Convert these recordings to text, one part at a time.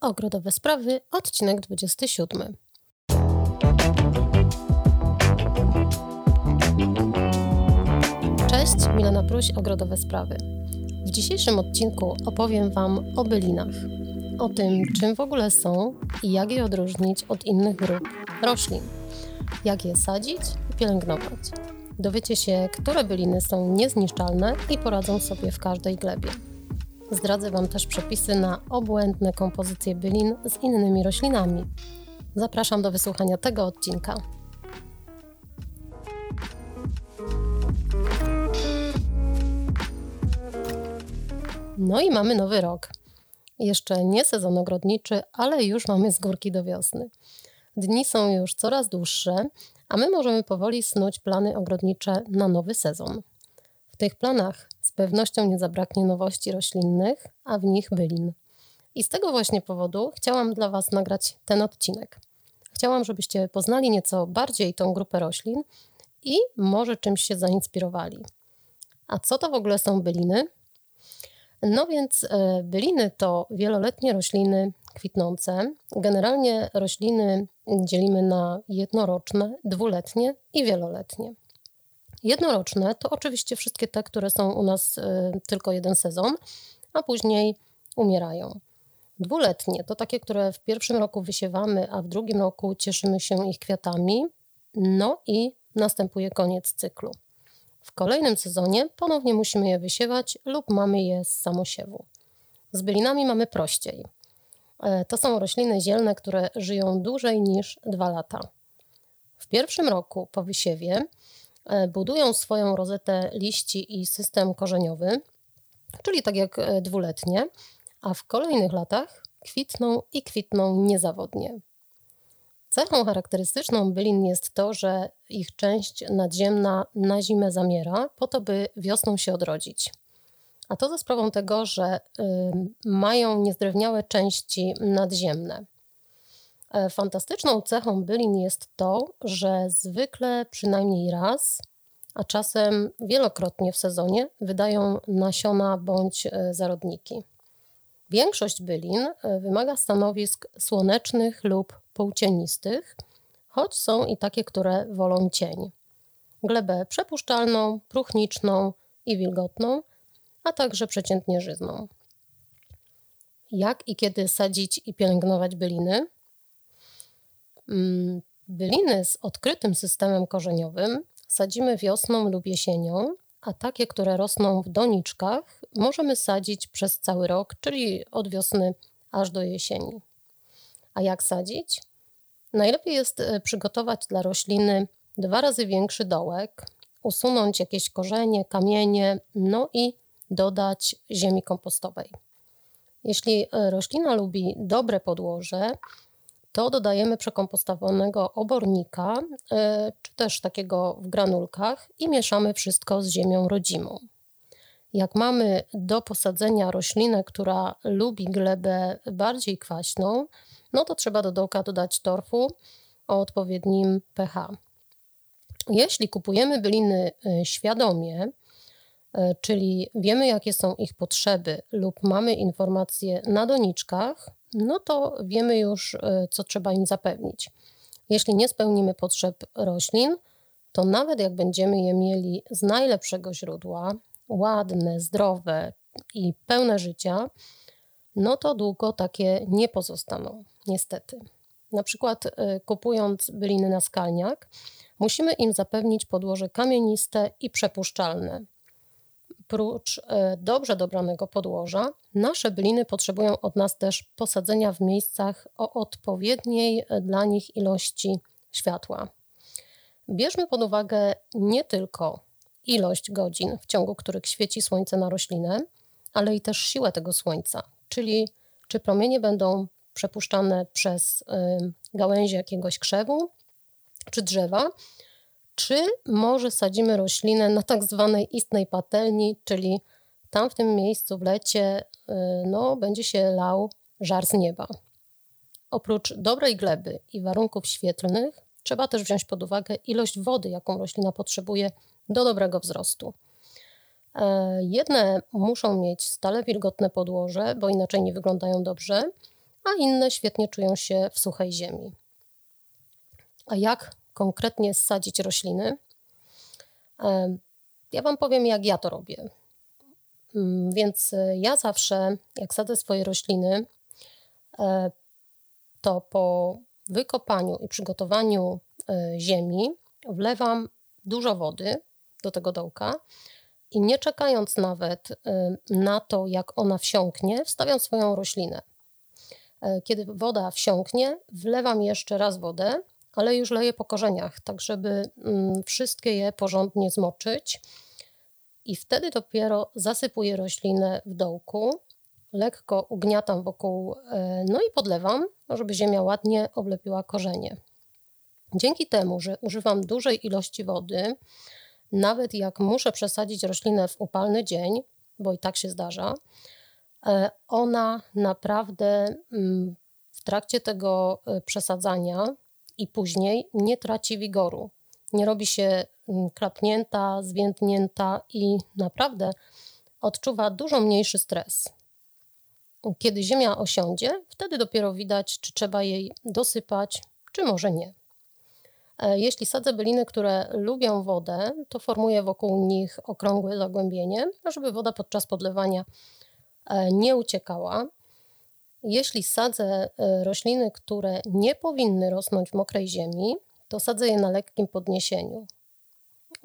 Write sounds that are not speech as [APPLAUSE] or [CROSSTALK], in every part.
Ogrodowe sprawy, odcinek 27. Cześć, Milena Pruś, Ogrodowe Sprawy. W dzisiejszym odcinku opowiem Wam o bylinach. O tym, czym w ogóle są i jak je odróżnić od innych grup roślin. Jak je sadzić i pielęgnować. Dowiecie się, które byliny są niezniszczalne i poradzą sobie w każdej glebie. Zdradzę Wam też przepisy na obłędne kompozycje bylin z innymi roślinami. Zapraszam do wysłuchania tego odcinka. No i mamy nowy rok. Jeszcze nie sezon ogrodniczy, ale już mamy z górki do wiosny. Dni są już coraz dłuższe, a my możemy powoli snuć plany ogrodnicze na nowy sezon. W tych planach pewnością nie zabraknie nowości roślinnych, a w nich bylin. I z tego właśnie powodu chciałam dla Was nagrać ten odcinek. Chciałam, żebyście poznali nieco bardziej tą grupę roślin i może czymś się zainspirowali. A co to w ogóle są byliny? No więc e, byliny to wieloletnie rośliny kwitnące. Generalnie rośliny dzielimy na jednoroczne, dwuletnie i wieloletnie. Jednoroczne to oczywiście wszystkie te, które są u nas y, tylko jeden sezon, a później umierają. Dwuletnie to takie, które w pierwszym roku wysiewamy, a w drugim roku cieszymy się ich kwiatami. No i następuje koniec cyklu. W kolejnym sezonie ponownie musimy je wysiewać lub mamy je z samosiewu. Z bylinami mamy prościej. E, to są rośliny zielne, które żyją dłużej niż dwa lata. W pierwszym roku po wysiewie budują swoją rozetę liści i system korzeniowy, czyli tak jak e, dwuletnie, a w kolejnych latach kwitną i kwitną niezawodnie. Cechą charakterystyczną bylin jest to, że ich część nadziemna na zimę zamiera, po to, by wiosną się odrodzić a to za sprawą tego, że y, mają niezdrewniałe części nadziemne. E, fantastyczną cechą bylin jest to, że zwykle przynajmniej raz, a czasem wielokrotnie w sezonie wydają nasiona bądź e, zarodniki. Większość bylin e, wymaga stanowisk słonecznych lub półcienistych, choć są i takie, które wolą cień. Glebę przepuszczalną, próchniczną i wilgotną – a także przeciętnie żyzną. Jak i kiedy sadzić i pielęgnować byliny? Mm, byliny z odkrytym systemem korzeniowym sadzimy wiosną lub jesienią, a takie, które rosną w doniczkach, możemy sadzić przez cały rok, czyli od wiosny aż do jesieni. A jak sadzić? Najlepiej jest e, przygotować dla rośliny dwa razy większy dołek, usunąć jakieś korzenie, kamienie, no i dodać ziemi kompostowej. Jeśli e, roślina lubi dobre podłoże, to dodajemy przekompostowanego obornika, e, czy też takiego w granulkach i mieszamy wszystko z ziemią rodzimą. Jak mamy do posadzenia roślinę, która lubi glebę bardziej kwaśną, no to trzeba do dołka dodać torfu o odpowiednim pH. Jeśli kupujemy byliny e, świadomie, E, czyli wiemy, jakie są ich potrzeby, lub mamy informacje na doniczkach, no to wiemy już, e, co trzeba im zapewnić. Jeśli nie spełnimy potrzeb roślin, to nawet jak będziemy je mieli z najlepszego źródła, ładne, zdrowe i pełne życia, no to długo takie nie pozostaną, niestety. Na przykład e, kupując byliny na skalniak, musimy im zapewnić podłoże kamieniste i przepuszczalne oprócz e, dobrze dobranego podłoża, nasze byliny potrzebują od nas też posadzenia w miejscach o odpowiedniej e, dla nich ilości światła. Bierzmy pod uwagę nie tylko ilość godzin, w ciągu których świeci słońce na roślinę, ale i też siłę tego słońca, czyli czy promienie będą przepuszczane przez gałęzie jakiegoś krzewu czy drzewa, czy może sadzimy roślinę na tak zwanej istnej patelni, czyli tam w tym miejscu w lecie y, no, będzie się lał żar z nieba. Oprócz dobrej gleby i warunków świetlnych, trzeba też wziąć pod uwagę ilość wody, jaką roślina potrzebuje do dobrego wzrostu. E, jedne muszą mieć stale wilgotne podłoże, bo inaczej nie wyglądają dobrze, a inne świetnie czują się w suchej ziemi. A jak konkretnie sadzić rośliny? Ja Wam powiem, jak ja to robię. Mm, więc e, ja zawsze, jak sadzę swoje rośliny, e, to po wykopaniu i przygotowaniu e, ziemi wlewam dużo wody do tego dołka i nie czekając nawet na to, jak ona wsiąknie, wstawiam swoją roślinę. Kiedy woda wsiąknie, wlewam jeszcze raz wodę, ale już leję po korzeniach, tak żeby mm, wszystkie je porządnie zmoczyć i wtedy dopiero zasypuję roślinę w dołku, lekko ugniatam wokół, e, no i podlewam, żeby ziemia ładnie oblepiła korzenie. Dzięki temu, że używam dużej ilości wody, nawet jak muszę przesadzić roślinę w upalny dzień, bo i tak się zdarza, e, ona naprawdę mm, w trakcie tego e, przesadzania i później nie traci wigoru nie robi się mm, klapnięta, zwiędnięta i naprawdę odczuwa dużo mniejszy stres. Kiedy ziemia osiądzie, wtedy dopiero widać, czy trzeba jej dosypać, czy może nie. E, jeśli sadzę byliny, które lubią wodę, to formuję wokół nich okrągłe zagłębienie, żeby woda podczas podlewania e, nie uciekała. Jeśli sadzę e, rośliny, które nie powinny rosnąć w mokrej ziemi, to sadzę je na lekkim podniesieniu.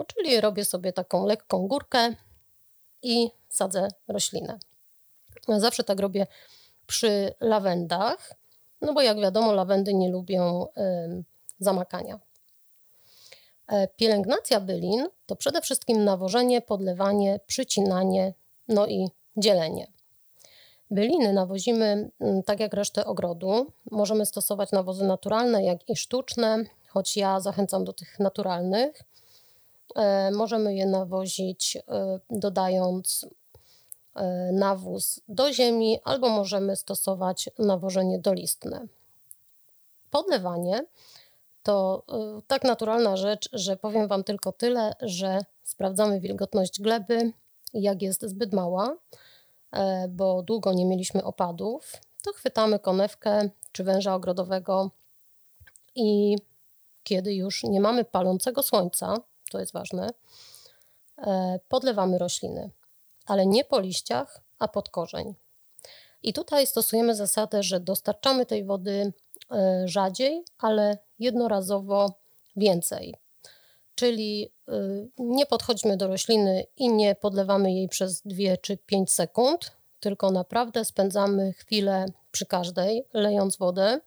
Czyli robię sobie taką lekką górkę i sadzę roślinę. Zawsze tak robię przy lawendach, no bo jak wiadomo, lawendy nie lubią zamakania. E, pielęgnacja bylin to przede wszystkim nawożenie, podlewanie, przycinanie, no i dzielenie. Byliny nawozimy tak jak resztę ogrodu. Możemy stosować nawozy naturalne, jak i sztuczne choć ja zachęcam do tych naturalnych. E, możemy je nawozić e, dodając e, nawóz do ziemi, albo możemy stosować nawożenie dolistne. Podlewanie to tak naturalna rzecz, że powiem Wam tylko tyle, że sprawdzamy wilgotność gleby, jak jest zbyt mała, bo długo nie mieliśmy opadów, to chwytamy konewkę czy węża ogrodowego i kiedy już nie mamy palącego słońca, to jest ważne, e, podlewamy rośliny, ale nie po liściach, a pod korzeń. I tutaj stosujemy zasadę, że dostarczamy tej wody e, rzadziej, ale jednorazowo więcej. Czyli e, nie podchodźmy do rośliny i nie podlewamy jej przez 2 czy 5 sekund, tylko naprawdę spędzamy chwilę przy każdej, lejąc wodę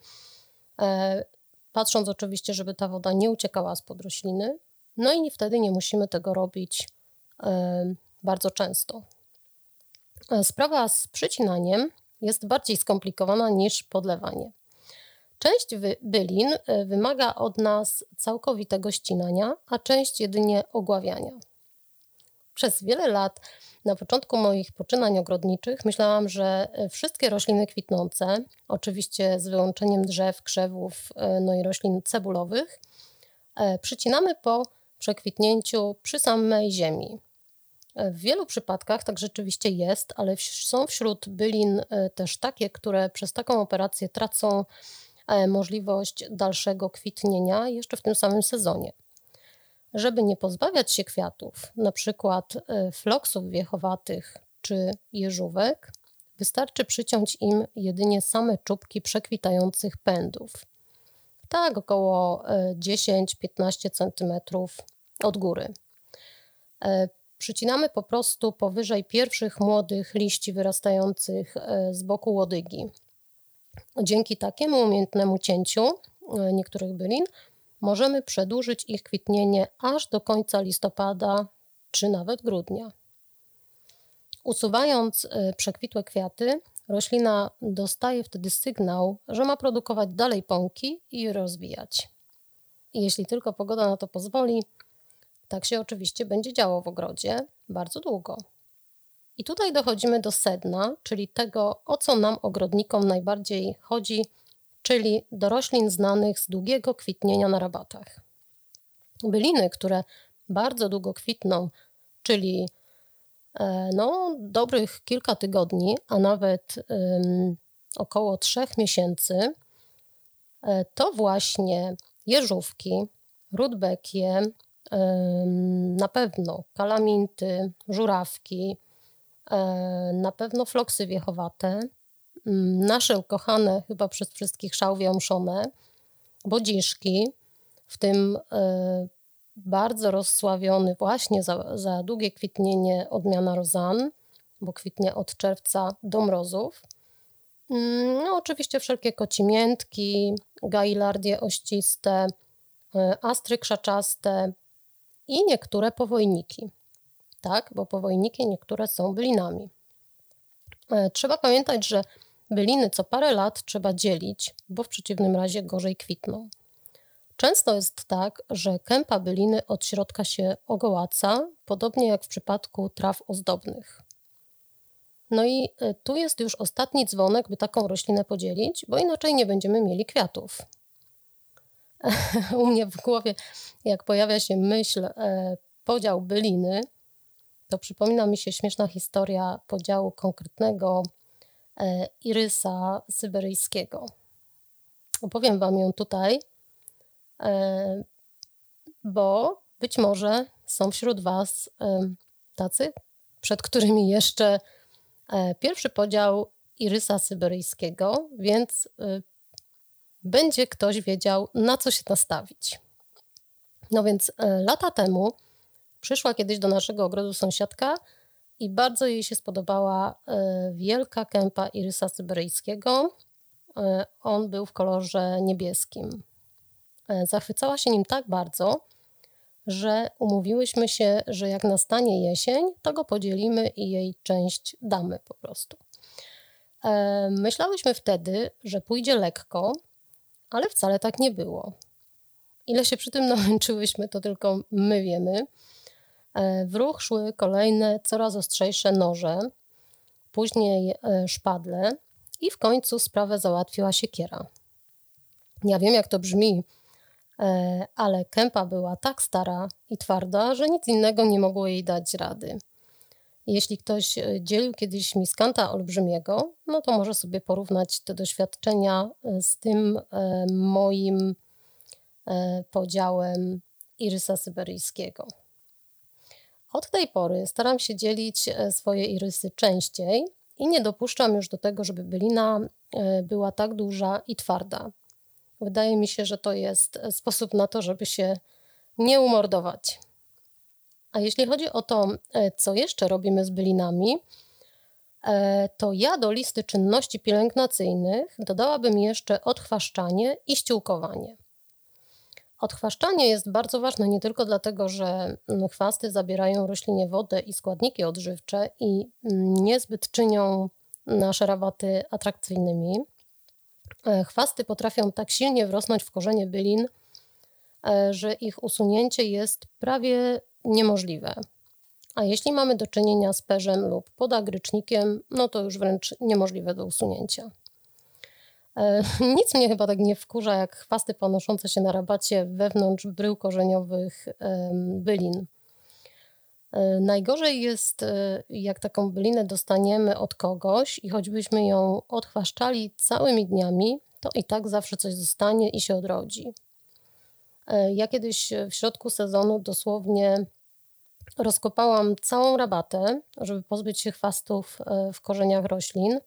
patrząc oczywiście, żeby ta woda nie uciekała spod rośliny. No i wtedy nie musimy tego robić bardzo często. E, sprawa z przycinaniem jest bardziej skomplikowana niż podlewanie. Część bylin e, wymaga od nas całkowitego ścinania, a część jedynie ogławiania. Przez wiele lat na początku moich poczynań ogrodniczych myślałam, że e, wszystkie rośliny kwitnące, oczywiście z wyłączeniem drzew, krzewów, e, no i roślin cebulowych, przycinamy po przekwitnięciu przy samej ziemi. W wielu przypadkach tak rzeczywiście jest, ale są wśród bylin też takie, które przez taką operację tracą możliwość dalszego kwitnienia jeszcze w tym samym sezonie. Żeby nie pozbawiać się kwiatów, na przykład e, floksów wiechowatych czy jeżówek, wystarczy przyciąć im jedynie same czubki przekwitających pędów. Tak, około 10-15 e, cm od góry. E, przycinamy po prostu powyżej pierwszych młodych liści wyrastających z boku łodygi. Dzięki takiemu umiejętnemu cięciu niektórych bylin możemy przedłużyć ich kwitnienie aż do końca listopada czy nawet grudnia. Usuwając y, przekwitłe kwiaty, roślina dostaje wtedy sygnał, że ma produkować dalej pąki i rozwijać. Jeśli tylko pogoda na to pozwoli, tak się oczywiście będzie działo w ogrodzie bardzo długo. I tutaj dochodzimy do sedna, czyli tego, o co nam ogrodnikom najbardziej chodzi czyli do roślin znanych z długiego kwitnienia na rabatach. Byliny, które bardzo długo kwitną, czyli e, no, dobrych kilka tygodni, a nawet około trzech miesięcy, to właśnie jeżówki, rudbekie, na pewno kalaminty, żurawki, na pewno floksy wiechowate, nasze ukochane chyba przez wszystkich szałwie omszone, bodziszki, w tym e, bardzo rozsławiony właśnie za, za długie kwitnienie odmiana rozan, bo kwitnie od czerwca do mrozów. Mm, no, oczywiście wszelkie kocimiętki, gailardie ościste, e, astry krzaczaste i niektóre powojniki. Tak, bo powojniki niektóre są bylinami. E, trzeba pamiętać, że byliny co parę lat trzeba dzielić, bo w przeciwnym razie gorzej kwitną. Często jest tak, że kępa byliny od środka się ogołaca, podobnie jak w przypadku traw ozdobnych. No i e, tu jest już ostatni dzwonek, by taką roślinę podzielić, bo inaczej nie będziemy mieli kwiatów. [LAUGHS] U mnie w głowie, jak pojawia się myśl e, podział byliny, to przypomina mi się śmieszna historia podziału konkretnego e, irysa syberyjskiego. Opowiem Wam ją tutaj, bo być może są wśród Was tacy, przed którymi jeszcze E, pierwszy podział irysa syberyjskiego, więc będzie ktoś wiedział, na co się nastawić. No więc e, lata temu przyszła kiedyś do naszego ogrodu sąsiadka i bardzo jej się spodobała e, wielka kępa irysa syberyjskiego. On był w kolorze niebieskim. Zachwycała się nim tak bardzo, że umówiłyśmy się, że jak nastanie jesień, to go podzielimy i jej część damy po prostu. E, myślałyśmy wtedy, że pójdzie lekko, ale wcale tak nie było. Ile się przy tym namęczyłyśmy, to tylko my wiemy. E, w ruch szły kolejne, coraz ostrzejsze noże, później e, szpadle i w końcu sprawę załatwiła siekiera. Ja wiem, jak to brzmi, E, ale kępa była tak stara i twarda, że nic innego nie mogło jej dać rady. Jeśli ktoś dzielił kiedyś miskanta olbrzymiego, no to może sobie porównać te doświadczenia z tym moim podziałem irysa syberyjskiego. Od tej pory staram się dzielić swoje irysy częściej i nie dopuszczam już do tego, żeby bylina była tak duża i twarda. Wydaje mi się, że to jest e, sposób na to, żeby się nie umordować. A jeśli chodzi o to, e, co jeszcze robimy z bylinami, e, to ja do listy czynności pielęgnacyjnych dodałabym jeszcze odchwaszczanie i ściółkowanie. Odchwaszczanie jest bardzo ważne nie tylko dlatego, że mm, chwasty zabierają roślinie wodę i składniki odżywcze i mm, niezbyt czynią nasze rabaty atrakcyjnymi, E, chwasty potrafią tak silnie wrosnąć w korzenie bylin, e, że ich usunięcie jest prawie niemożliwe. A jeśli mamy do czynienia z perzem lub podagrycznikiem, no to już wręcz niemożliwe do usunięcia. E, [LAUGHS] nic mnie chyba tak nie wkurza, jak chwasty ponoszące się na rabacie wewnątrz brył korzeniowych bylin. Najgorzej jest, jak taką bylinę dostaniemy od kogoś i choćbyśmy ją odchwaszczali całymi dniami, to i tak zawsze coś zostanie i się odrodzi. E, ja kiedyś w środku sezonu dosłownie rozkopałam całą rabatę, żeby pozbyć się chwastów e, w korzeniach roślin.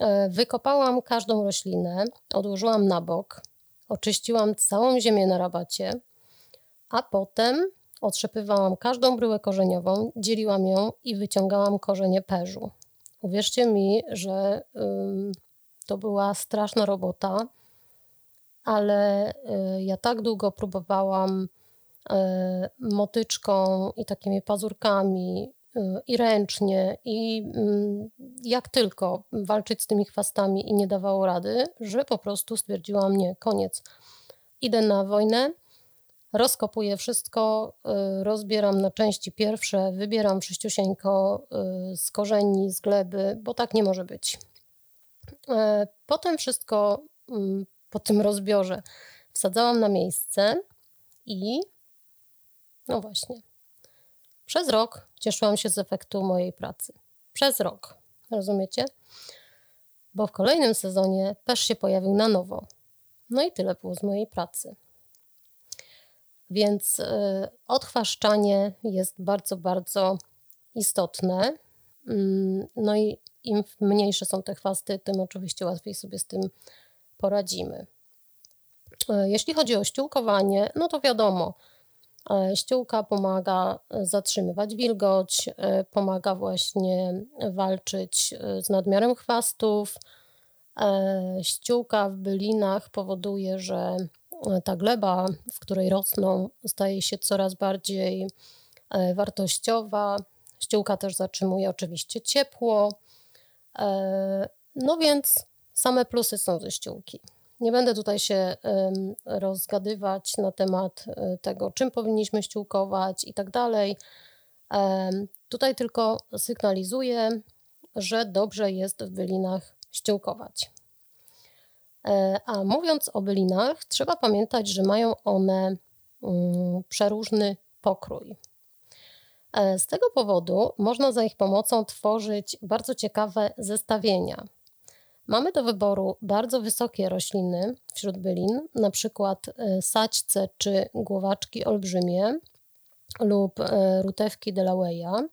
E, wykopałam każdą roślinę, odłożyłam na bok, oczyściłam całą ziemię na rabacie, a potem otrzepywałam każdą bryłę korzeniową, dzieliłam ją i wyciągałam korzenie perzu. Uwierzcie mi, że to była straszna robota, ale y, ja tak długo próbowałam y, motyczką i takimi pazurkami i ręcznie i mm, jak tylko walczyć z tymi chwastami i nie dawało rady, że po prostu stwierdziłam nie, koniec. Idę na wojnę, rozkopuję wszystko, rozbieram na części pierwsze, wybieram wszyściusieńko z korzeni, z gleby, bo tak nie może być. E, potem wszystko mm, po tym rozbiorze wsadzałam na miejsce i no właśnie. Przez rok cieszyłam się z efektu mojej pracy. Przez rok. Rozumiecie? bo w kolejnym sezonie też się pojawił na nowo. No i tyle było z mojej pracy. Więc y, odchwaszczanie jest bardzo, bardzo istotne. Mm, no i im mniejsze są te chwasty, tym oczywiście łatwiej sobie z tym poradzimy. Y, jeśli chodzi o ściółkowanie, no to wiadomo, ściółka pomaga zatrzymywać wilgoć, pomaga właśnie walczyć z nadmiarem chwastów. Ściółka w bylinach powoduje, że ta gleba, w której rosną, staje się coraz bardziej e, wartościowa. Ściółka też zatrzymuje oczywiście ciepło. E, no więc same plusy są ze ściółki. Nie będę tutaj się rozgadywać na temat e, tego, czym powinniśmy ściółkować i tak dalej. Tutaj tylko sygnalizuję, że dobrze jest w bylinach ściółkować. E, a mówiąc o bylinach, trzeba pamiętać, że mają one mm, przeróżny pokrój. E, z tego powodu można za ich pomocą tworzyć bardzo ciekawe zestawienia. Mamy do wyboru bardzo wysokie rośliny wśród bylin, na przykład e, saćce czy głowaczki olbrzymie lub rutewki Delaware'a.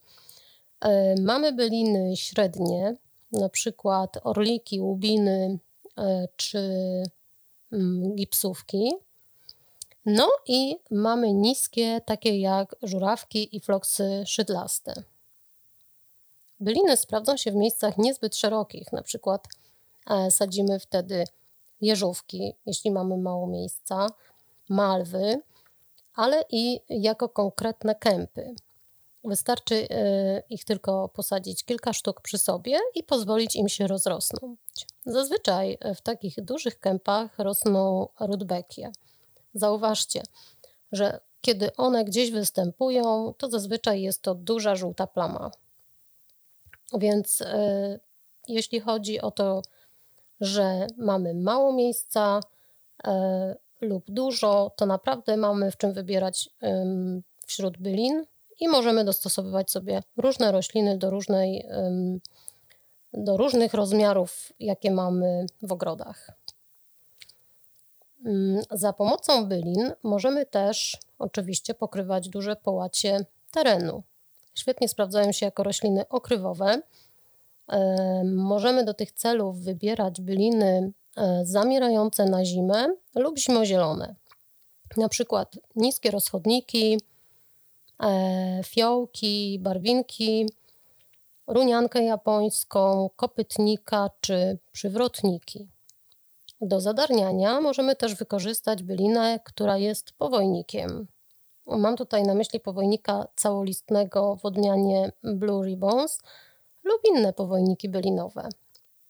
Mamy byliny średnie, na przykład orliki, łubiny, E, czy mm, gipsówki. No i mamy niskie, takie jak żurawki i floksy szydlaste. Byliny sprawdzą się w miejscach niezbyt szerokich, na przykład e, sadzimy wtedy jeżówki, jeśli mamy mało miejsca, malwy, ale i jako konkretne kępy. Wystarczy y, ich tylko posadzić kilka sztuk przy sobie i pozwolić im się rozrosnąć. Zazwyczaj w takich dużych kępach rosną rudbekie. Zauważcie, że kiedy one gdzieś występują, to zazwyczaj jest to duża żółta plama. Więc jeśli chodzi o to, że mamy mało miejsca y, lub dużo, to naprawdę mamy w czym wybierać wśród bylin i możemy dostosowywać sobie różne rośliny do, różnej, do różnych rozmiarów, jakie mamy w ogrodach. Mm, za pomocą bylin możemy też oczywiście pokrywać duże połacie terenu. Świetnie sprawdzają się jako rośliny okrywowe. Możemy do tych celów wybierać byliny e, zamierające na zimę lub zimozielone. Na przykład niskie rozchodniki, E, fiołki, barwinki, runiankę japońską, kopytnika czy przywrotniki. Do zadarniania możemy też wykorzystać bylinę, która jest powojnikiem. Mam tutaj na myśli powojnika całolistnego w odmianie Blue Ribbons lub inne powojniki bylinowe.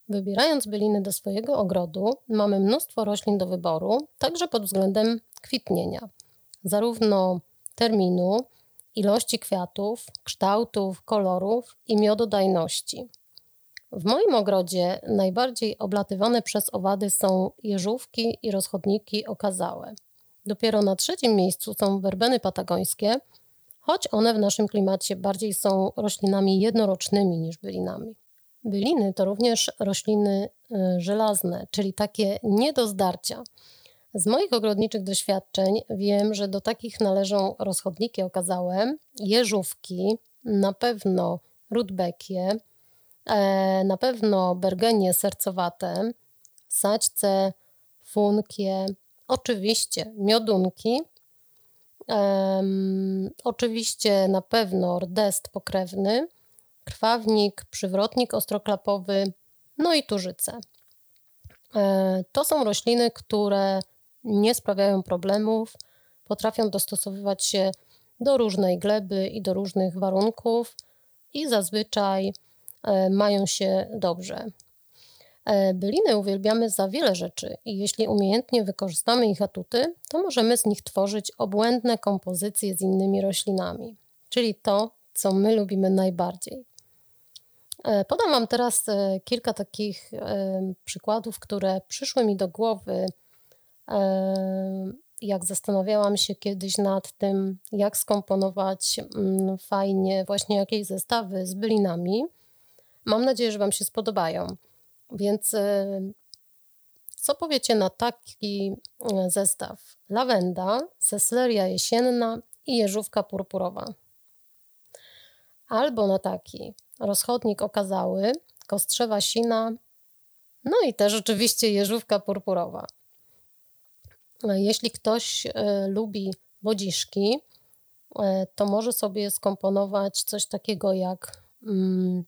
Wybierając byliny do swojego ogrodu, mamy mnóstwo roślin do wyboru, także pod względem kwitnienia, zarówno terminu, ilości kwiatów, kształtów, kolorów i miododajności. W moim ogrodzie najbardziej oblatywane przez owady są jeżówki i rozchodniki okazałe. Dopiero na trzecim miejscu są werbeny patagońskie, choć one w naszym klimacie bardziej są roślinami jednorocznymi niż bylinami. Byliny to również rośliny y, żelazne, czyli takie nie do zdarcia. Z moich ogrodniczych doświadczeń wiem, że do takich należą rozchodniki okazałe, jeżówki, na pewno rudbekie, e, na pewno bergenie sercowate, saćce, funkie, oczywiście miodunki, um, oczywiście na pewno rdest pokrewny, krwawnik, przywrotnik ostroklapowy, no i tużyce. E, to są rośliny, które nie sprawiają problemów, potrafią dostosowywać się do różnej gleby i do różnych warunków i zazwyczaj e, mają się dobrze. E, byliny uwielbiamy za wiele rzeczy i jeśli umiejętnie wykorzystamy ich atuty, to możemy z nich tworzyć obłędne kompozycje z innymi roślinami, czyli to, co my lubimy najbardziej. E, podam Wam teraz kilka takich przykładów, które przyszły mi do głowy jak zastanawiałam się kiedyś nad tym, jak skomponować mm, fajnie właśnie jakieś zestawy z bylinami. Mam nadzieję, że Wam się spodobają. Więc co powiecie na taki zestaw? Lawenda, sesleria jesienna i jeżówka purpurowa. Albo na taki rozchodnik okazały, kostrzewa sina, no i też oczywiście jeżówka purpurowa. Jeśli ktoś e, lubi bodziszki, to może sobie skomponować coś takiego jak mm,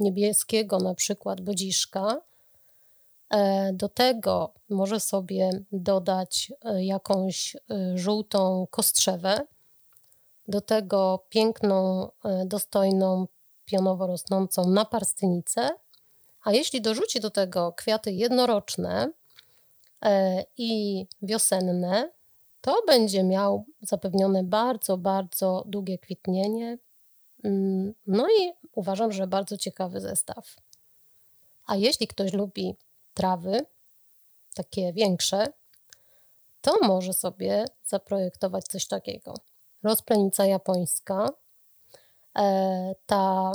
niebieskiego na przykład bodziszka. E, do tego może sobie dodać jakąś żółtą kostrzewę, do tego piękną, dostojną, pionowo rosnącą naparstynicę, a jeśli dorzuci do tego kwiaty jednoroczne, E, i wiosenne, to będzie miał zapewnione bardzo, bardzo długie kwitnienie. Mm, no i uważam, że bardzo ciekawy zestaw. A jeśli ktoś lubi trawy, takie większe, to może sobie zaprojektować coś takiego. Rozplenica japońska, e, ta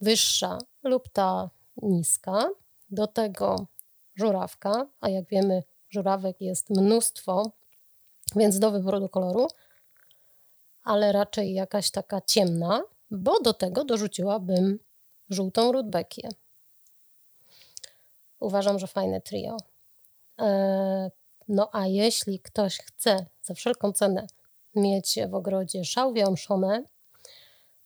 wyższa lub ta niska, do tego żurawka, a jak wiemy, żurawek jest mnóstwo, więc do wyboru koloru, ale raczej jakaś taka ciemna, bo do tego dorzuciłabym żółtą rudbekię. Uważam, że fajne trio. E, no a jeśli ktoś chce za wszelką cenę mieć w ogrodzie szałwie omszone,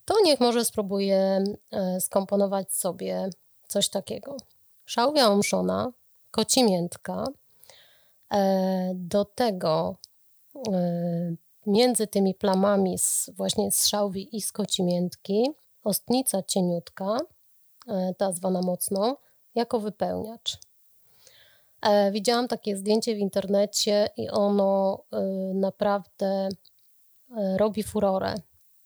to niech może spróbuje e, skomponować sobie coś takiego. Szałwia omszona, kocimiętka, E, do tego między tymi plamami z, właśnie z szałwi i z kocimiętki ostnica cieniutka, e, ta zwana mocną, jako wypełniacz. Widziałam takie zdjęcie w internecie i ono naprawdę robi furorę.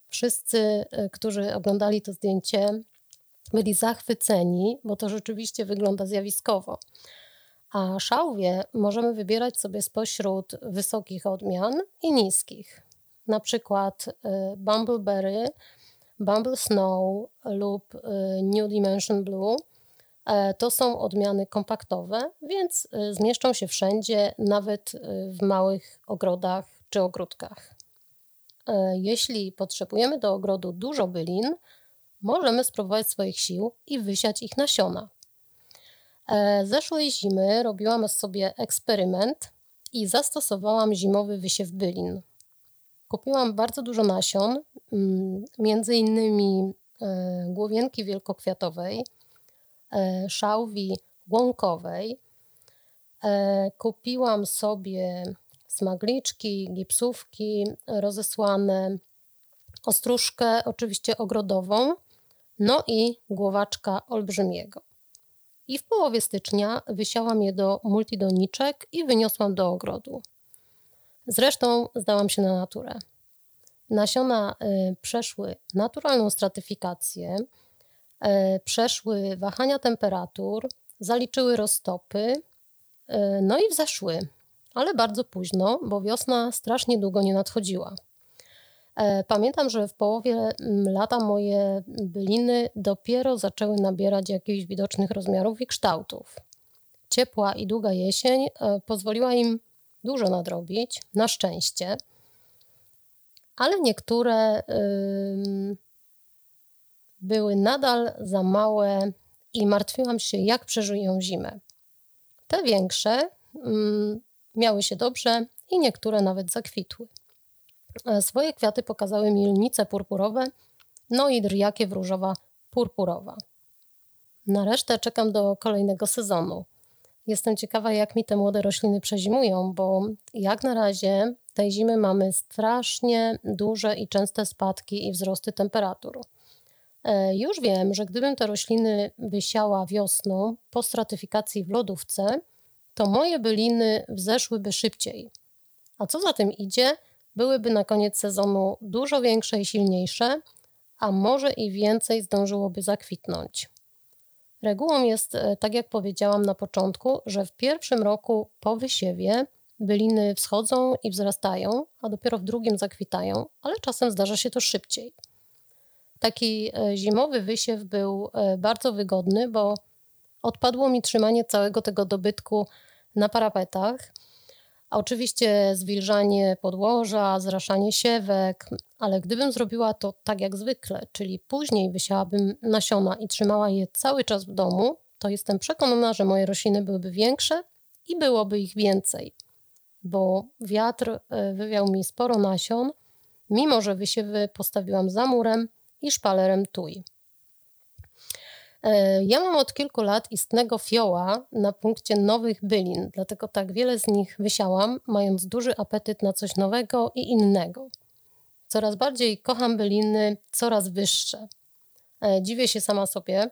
Wszyscy, którzy oglądali to zdjęcie, byli zachwyceni, bo to rzeczywiście wygląda zjawiskowo. A szałwie możemy wybierać sobie spośród wysokich odmian i niskich. Na przykład y, Bumbleberry, Bumble Snow lub y, New Dimension Blue. E, to są odmiany kompaktowe, więc y, zmieszczą się wszędzie, nawet w małych ogrodach czy ogródkach. E, jeśli potrzebujemy do ogrodu dużo bylin, możemy spróbować swoich sił i wysiać ich nasiona. E, zeszłej zimy robiłam sobie eksperyment i zastosowałam zimowy wysiew bylin. Kupiłam bardzo dużo nasion, mm, między innymi e, głowienki wielkokwiatowej, e, szałwi łąkowej. Kupiłam sobie smagliczki, gipsówki rozesłane, ostróżkę oczywiście ogrodową, no i głowaczka olbrzymiego i w połowie stycznia wysiałam je do multidoniczek i wyniosłam do ogrodu. Zresztą zdałam się na naturę. Nasiona y, przeszły naturalną stratyfikację, y, przeszły wahania temperatur, zaliczyły roztopy, y, no i wzeszły, ale bardzo późno, bo wiosna strasznie długo nie nadchodziła. E, pamiętam, że w połowie lata moje byliny dopiero zaczęły nabierać jakichś widocznych rozmiarów i kształtów. Ciepła i długa jesień e, pozwoliła im dużo nadrobić, na szczęście, ale niektóre były nadal za małe i martwiłam się, jak przeżyją zimę. Te większe miały się dobrze i niektóre nawet zakwitły. E, swoje kwiaty pokazały mi lnice purpurowe, no i dryjakiew różowa purpurowa. Na resztę czekam do kolejnego sezonu. Jestem ciekawa, jak mi te młode rośliny przezimują, bo jak na razie tej zimy mamy strasznie duże i częste spadki i wzrosty temperatur. E, już wiem, że gdybym te rośliny wysiała wiosną po stratyfikacji w lodówce, to moje byliny wzeszłyby szybciej. A co za tym idzie, byłyby na koniec sezonu dużo większe i silniejsze, a może i więcej zdążyłoby zakwitnąć. Regułą jest, e, tak jak powiedziałam na początku, że w pierwszym roku po wysiewie byliny wschodzą i wzrastają, a dopiero w drugim zakwitają, ale czasem zdarza się to szybciej. Taki e, zimowy wysiew był e, bardzo wygodny, bo odpadło mi trzymanie całego tego dobytku na parapetach. Oczywiście zwilżanie podłoża, zraszanie siewek, ale gdybym zrobiła to tak jak zwykle, czyli później wysiałabym nasiona i trzymała je cały czas w domu, to jestem przekonana, że moje rośliny byłyby większe i byłoby ich więcej, bo wiatr e, wywiał mi sporo nasion, mimo że wysiewy postawiłam za murem i szpalerem tuj. E, ja mam od kilku lat istnego fioła na punkcie nowych bylin, dlatego tak wiele z nich wysiałam, mając duży apetyt na coś nowego i innego. Coraz bardziej kocham byliny coraz wyższe. E, dziwię się sama sobie,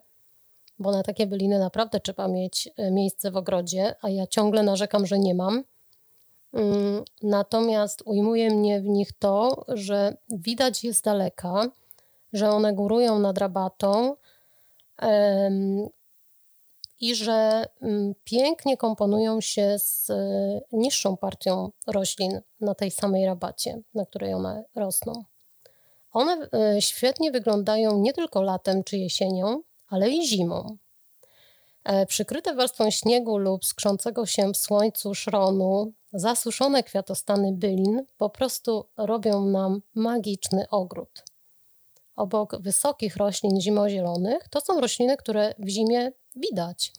bo na takie byliny naprawdę trzeba mieć e, miejsce w ogrodzie, a ja ciągle narzekam, że nie mam. Mm, natomiast ujmuje mnie w nich to, że widać je z daleka, że one górują nad rabatą i że mm, pięknie komponują się z e, niższą partią roślin na tej samej rabacie, na której one rosną. One e, świetnie wyglądają nie tylko latem czy jesienią, ale i zimą. E, przykryte warstwą śniegu lub skrzącego się w słońcu szronu, zasuszone kwiatostany bylin po prostu robią nam magiczny ogród. Obok wysokich roślin zimozielonych to są rośliny, które w zimie widać,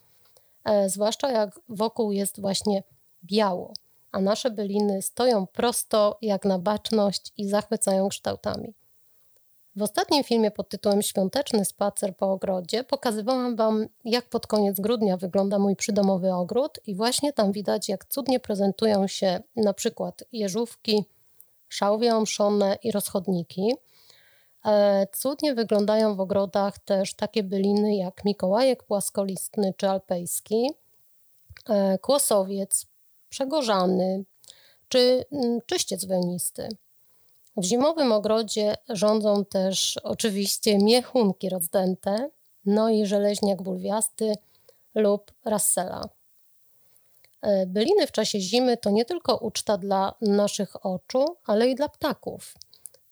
e, zwłaszcza jak wokół jest właśnie biało, a nasze byliny stoją prosto jak na baczność i zachwycają kształtami. W ostatnim filmie pod tytułem Świąteczny spacer po ogrodzie pokazywałam Wam, jak pod koniec grudnia wygląda mój przydomowy ogród i właśnie tam widać, jak cudnie prezentują się na przykład jeżówki, szałwie omszone i rozchodniki. Cudnie wyglądają w ogrodach też takie byliny jak Mikołajek płaskolistny czy alpejski, e, kłosowiec, przegorzany czy mm, czyściec wełnisty. W zimowym ogrodzie rządzą też oczywiście miechunki rozdęte, no i żeleźniak bulwiasty lub rassela. E, byliny w czasie zimy to nie tylko uczta dla naszych oczu, ale i dla ptaków.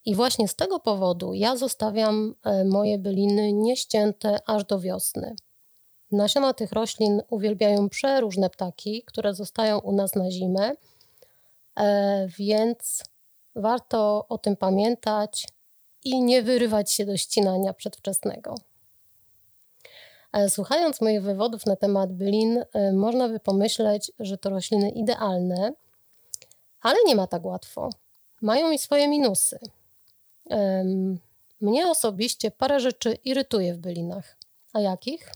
I właśnie z tego powodu ja zostawiam e, moje byliny nieścięte aż do wiosny. Nasiona tych roślin uwielbiają przeróżne ptaki, które zostają u nas na zimę, e, więc Warto o tym pamiętać i nie wyrywać się do ścinania przedwczesnego. E, słuchając moich wywodów na temat bylin, można by pomyśleć, że to rośliny idealne, ale nie ma tak łatwo. Mają i swoje minusy. Mnie osobiście parę rzeczy irytuje w bylinach. A jakich?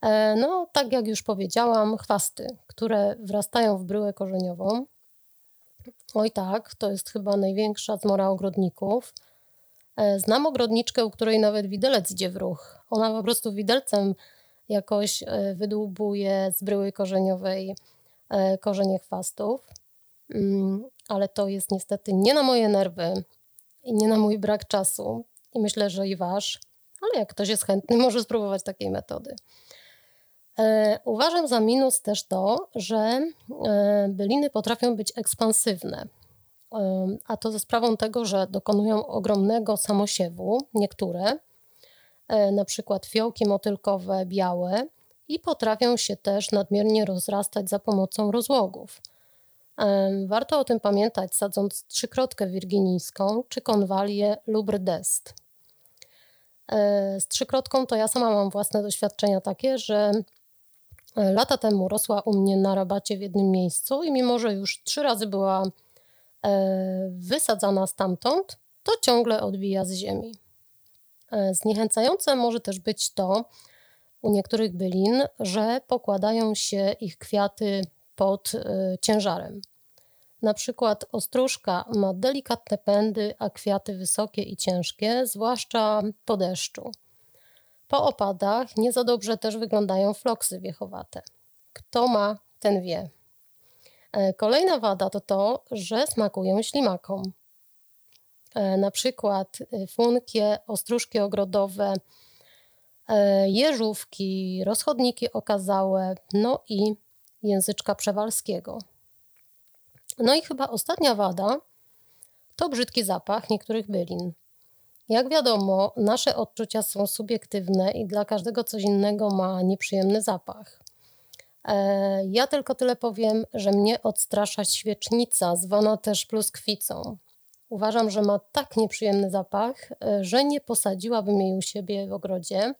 E, no, tak jak już powiedziałam, chwasty, które wrastają w bryłę korzeniową, Oj tak, to jest chyba największa zmora ogrodników. E, znam ogrodniczkę, u której nawet widelec idzie w ruch. Ona po prostu widelcem jakoś e, wydłubuje z bryły korzeniowej korzenie chwastów. Mm, ale to jest niestety nie na moje nerwy i nie na mój brak czasu. I myślę, że i wasz. Ale jak ktoś jest chętny, [LAUGHS] może spróbować takiej metody. E, uważam za minus też to, że e, byliny potrafią być ekspansywne. E, a to ze sprawą tego, że dokonują ogromnego samosiewu, niektóre, na przykład fiołki motylkowe białe, i potrafią się też nadmiernie rozrastać za pomocą rozłogów. Warto o tym pamiętać, sadząc trzykrotkę wirginijską czy konwalię lub rdest. Z trzykrotką to ja sama mam własne doświadczenia takie, że lata temu rosła u mnie na rabacie w jednym miejscu i mimo, że już trzy razy była e, wysadzana stamtąd, to ciągle odbija z ziemi. E, zniechęcające może też być to u niektórych bylin, że pokładają się ich kwiaty pod e, ciężarem. Na przykład ostróżka ma delikatne pędy, a kwiaty wysokie i ciężkie, zwłaszcza po deszczu. Po opadach nie za dobrze też wyglądają floksy wiechowate. Kto ma, ten wie. E, kolejna wada to to, że smakują ślimakom. E, na przykład e, funkie, ostróżki ogrodowe, jeżówki, rozchodniki okazałe, no i języczka przewalskiego. No i chyba ostatnia wada to brzydki zapach niektórych bylin. Jak wiadomo, nasze odczucia są subiektywne i dla każdego coś innego ma nieprzyjemny zapach. E, ja tylko tyle powiem, że mnie odstrasza świecznica, zwana też pluskwicą. Uważam, że ma tak nieprzyjemny zapach, e, że nie posadziłabym jej u siebie w ogrodzie,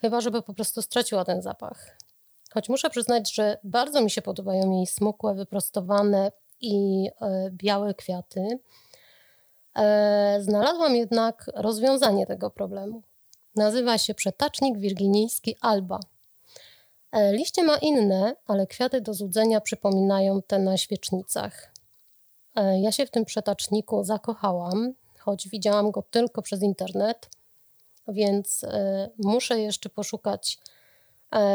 chyba żeby po prostu straciła ten zapach. Choć muszę przyznać, że bardzo mi się podobają jej smukłe, wyprostowane i e, białe kwiaty. E, znalazłam jednak rozwiązanie tego problemu. Nazywa się przetacznik wirginijski alba. E, liście ma inne, ale kwiaty do złudzenia przypominają te na świecznicach. Ja się w tym przetaczniku zakochałam, choć widziałam go tylko przez internet, więc muszę jeszcze poszukać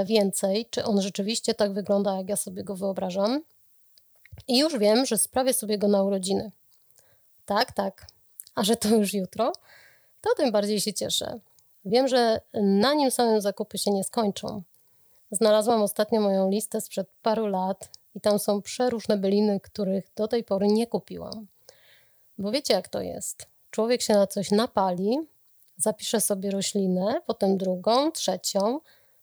więcej, czy on rzeczywiście tak wygląda, jak ja sobie go wyobrażam. I już wiem, że sprawię sobie go na urodziny. Tak, tak. A że to już jutro, to tym bardziej się cieszę. Wiem, że na nim samym zakupy się nie skończą. Znalazłam ostatnio moją listę sprzed paru lat i tam są przeróżne byliny, których do tej pory nie kupiłam. Bo wiecie, jak to jest. Człowiek się na coś napali, zapisze sobie roślinę, potem drugą, trzecią,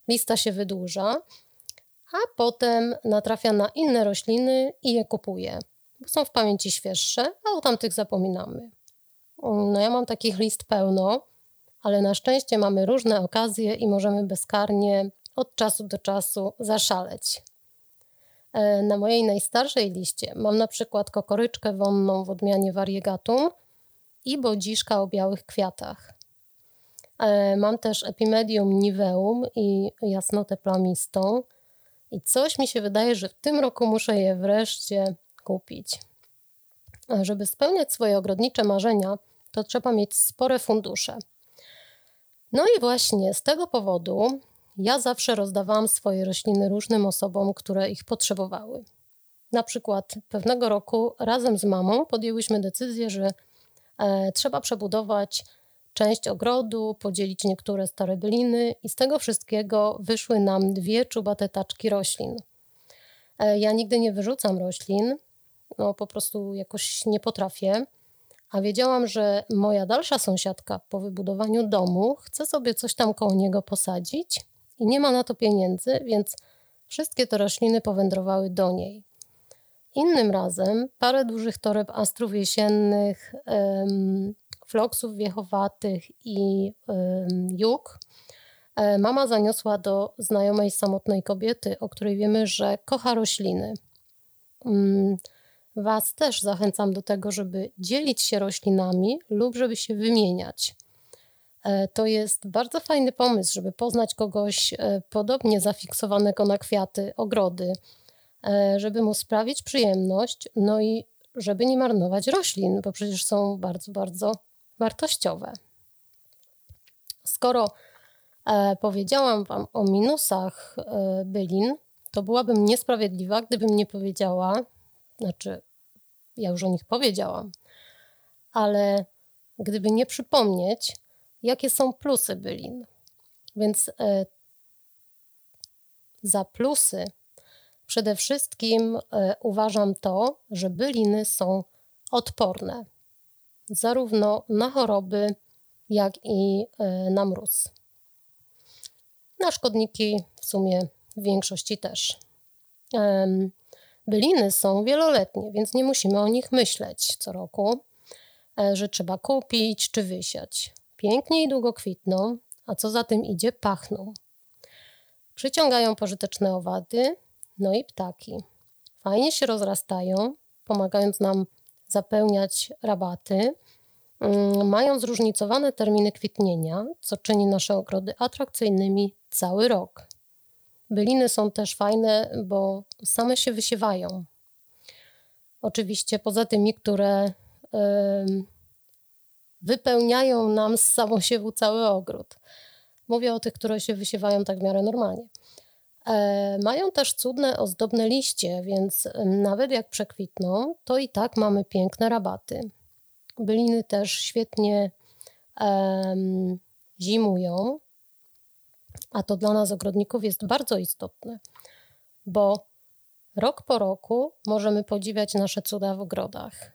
lista się wydłuża, a potem natrafia na inne rośliny i je kupuje, bo są w pamięci świeższe, a o tamtych zapominamy. No ja mam takich list pełno, ale na szczęście mamy różne okazje i możemy bezkarnie od czasu do czasu zaszaleć. E, na mojej najstarszej liście mam na przykład kokoryczkę wonną w odmianie variegatum i bodziszka o białych kwiatach. E, mam też epimedium niveum i jasnotę plamistą. I coś mi się wydaje, że w tym roku muszę je wreszcie kupić. A żeby spełniać swoje ogrodnicze marzenia, to trzeba mieć spore fundusze. No i właśnie z tego powodu ja zawsze rozdawałam swoje rośliny różnym osobom, które ich potrzebowały. Na przykład pewnego roku razem z mamą podjęłyśmy decyzję, że e, trzeba przebudować część ogrodu, podzielić niektóre stare byliny i z tego wszystkiego wyszły nam dwie czubate taczki roślin. E, ja nigdy nie wyrzucam roślin, no po prostu jakoś nie potrafię, a wiedziałam, że moja dalsza sąsiadka po wybudowaniu domu chce sobie coś tam koło niego posadzić i nie ma na to pieniędzy, więc wszystkie te rośliny powędrowały do niej. Innym razem parę dużych toreb astrów jesiennych, floksów wiechowatych i juk e, mama zaniosła do znajomej samotnej kobiety, o której wiemy, że kocha rośliny. Mm, was też zachęcam do tego, żeby dzielić się roślinami lub żeby się wymieniać. E, to jest bardzo fajny pomysł, żeby poznać kogoś e, podobnie zafiksowanego na kwiaty, ogrody, żeby mu sprawić przyjemność, no i żeby nie marnować roślin, bo przecież są bardzo, bardzo wartościowe. Skoro e, powiedziałam Wam o minusach e, bylin, to byłabym niesprawiedliwa, gdybym nie powiedziała, znaczy ja już o nich powiedziałam, ale gdyby nie przypomnieć, jakie są plusy bylin. Więc e, za plusy przede wszystkim e, uważam to, że byliny są odporne zarówno na choroby, jak i e, na mróz. Na szkodniki w sumie w większości też. Byliny są wieloletnie, więc nie musimy o nich myśleć co roku, e, że trzeba kupić czy wysiać. Pięknie i długo kwitną, a co za tym idzie, pachną. Przyciągają pożyteczne owady, no i ptaki. Fajnie się rozrastają, pomagając nam zapełniać rabaty, mm, mają zróżnicowane terminy kwitnienia, co czyni nasze ogrody atrakcyjnymi cały rok. Byliny są też fajne, bo same się wysiewają. Oczywiście poza tymi, które wypełniają nam z samosiewu cały ogród. Mówię o tych, które się wysiewają tak w miarę normalnie. E, mają też cudne, ozdobne liście, więc nawet jak przekwitną, to i tak mamy piękne rabaty. Byliny też świetnie um, zimują, a to dla nas ogrodników jest bardzo istotne, bo rok po roku możemy podziwiać nasze cuda w ogrodach.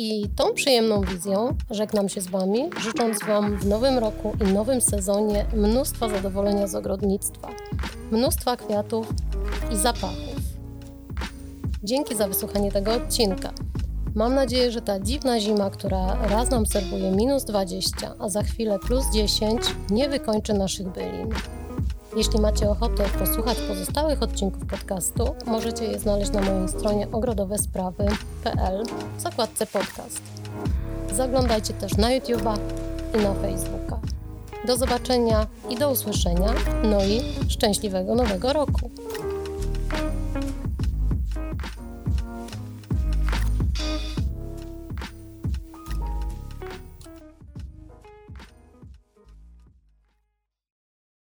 I tą przyjemną wizją żegnam się z Wami, życząc Wam w nowym roku i nowym sezonie mnóstwa zadowolenia z ogrodnictwa, mnóstwa kwiatów i zapachów. Dzięki za wysłuchanie tego odcinka. Mam nadzieję, że ta dziwna zima, która raz nam serwuje minus 20, a za chwilę plus 10, nie wykończy naszych bylin. Jeśli macie ochotę posłuchać pozostałych odcinków podcastu, możecie je znaleźć na mojej stronie ogrodowesprawy.pl w zakładce podcast. Zaglądajcie też na YouTube'a i na Facebooka. Do zobaczenia i do usłyszenia, no i szczęśliwego nowego roku!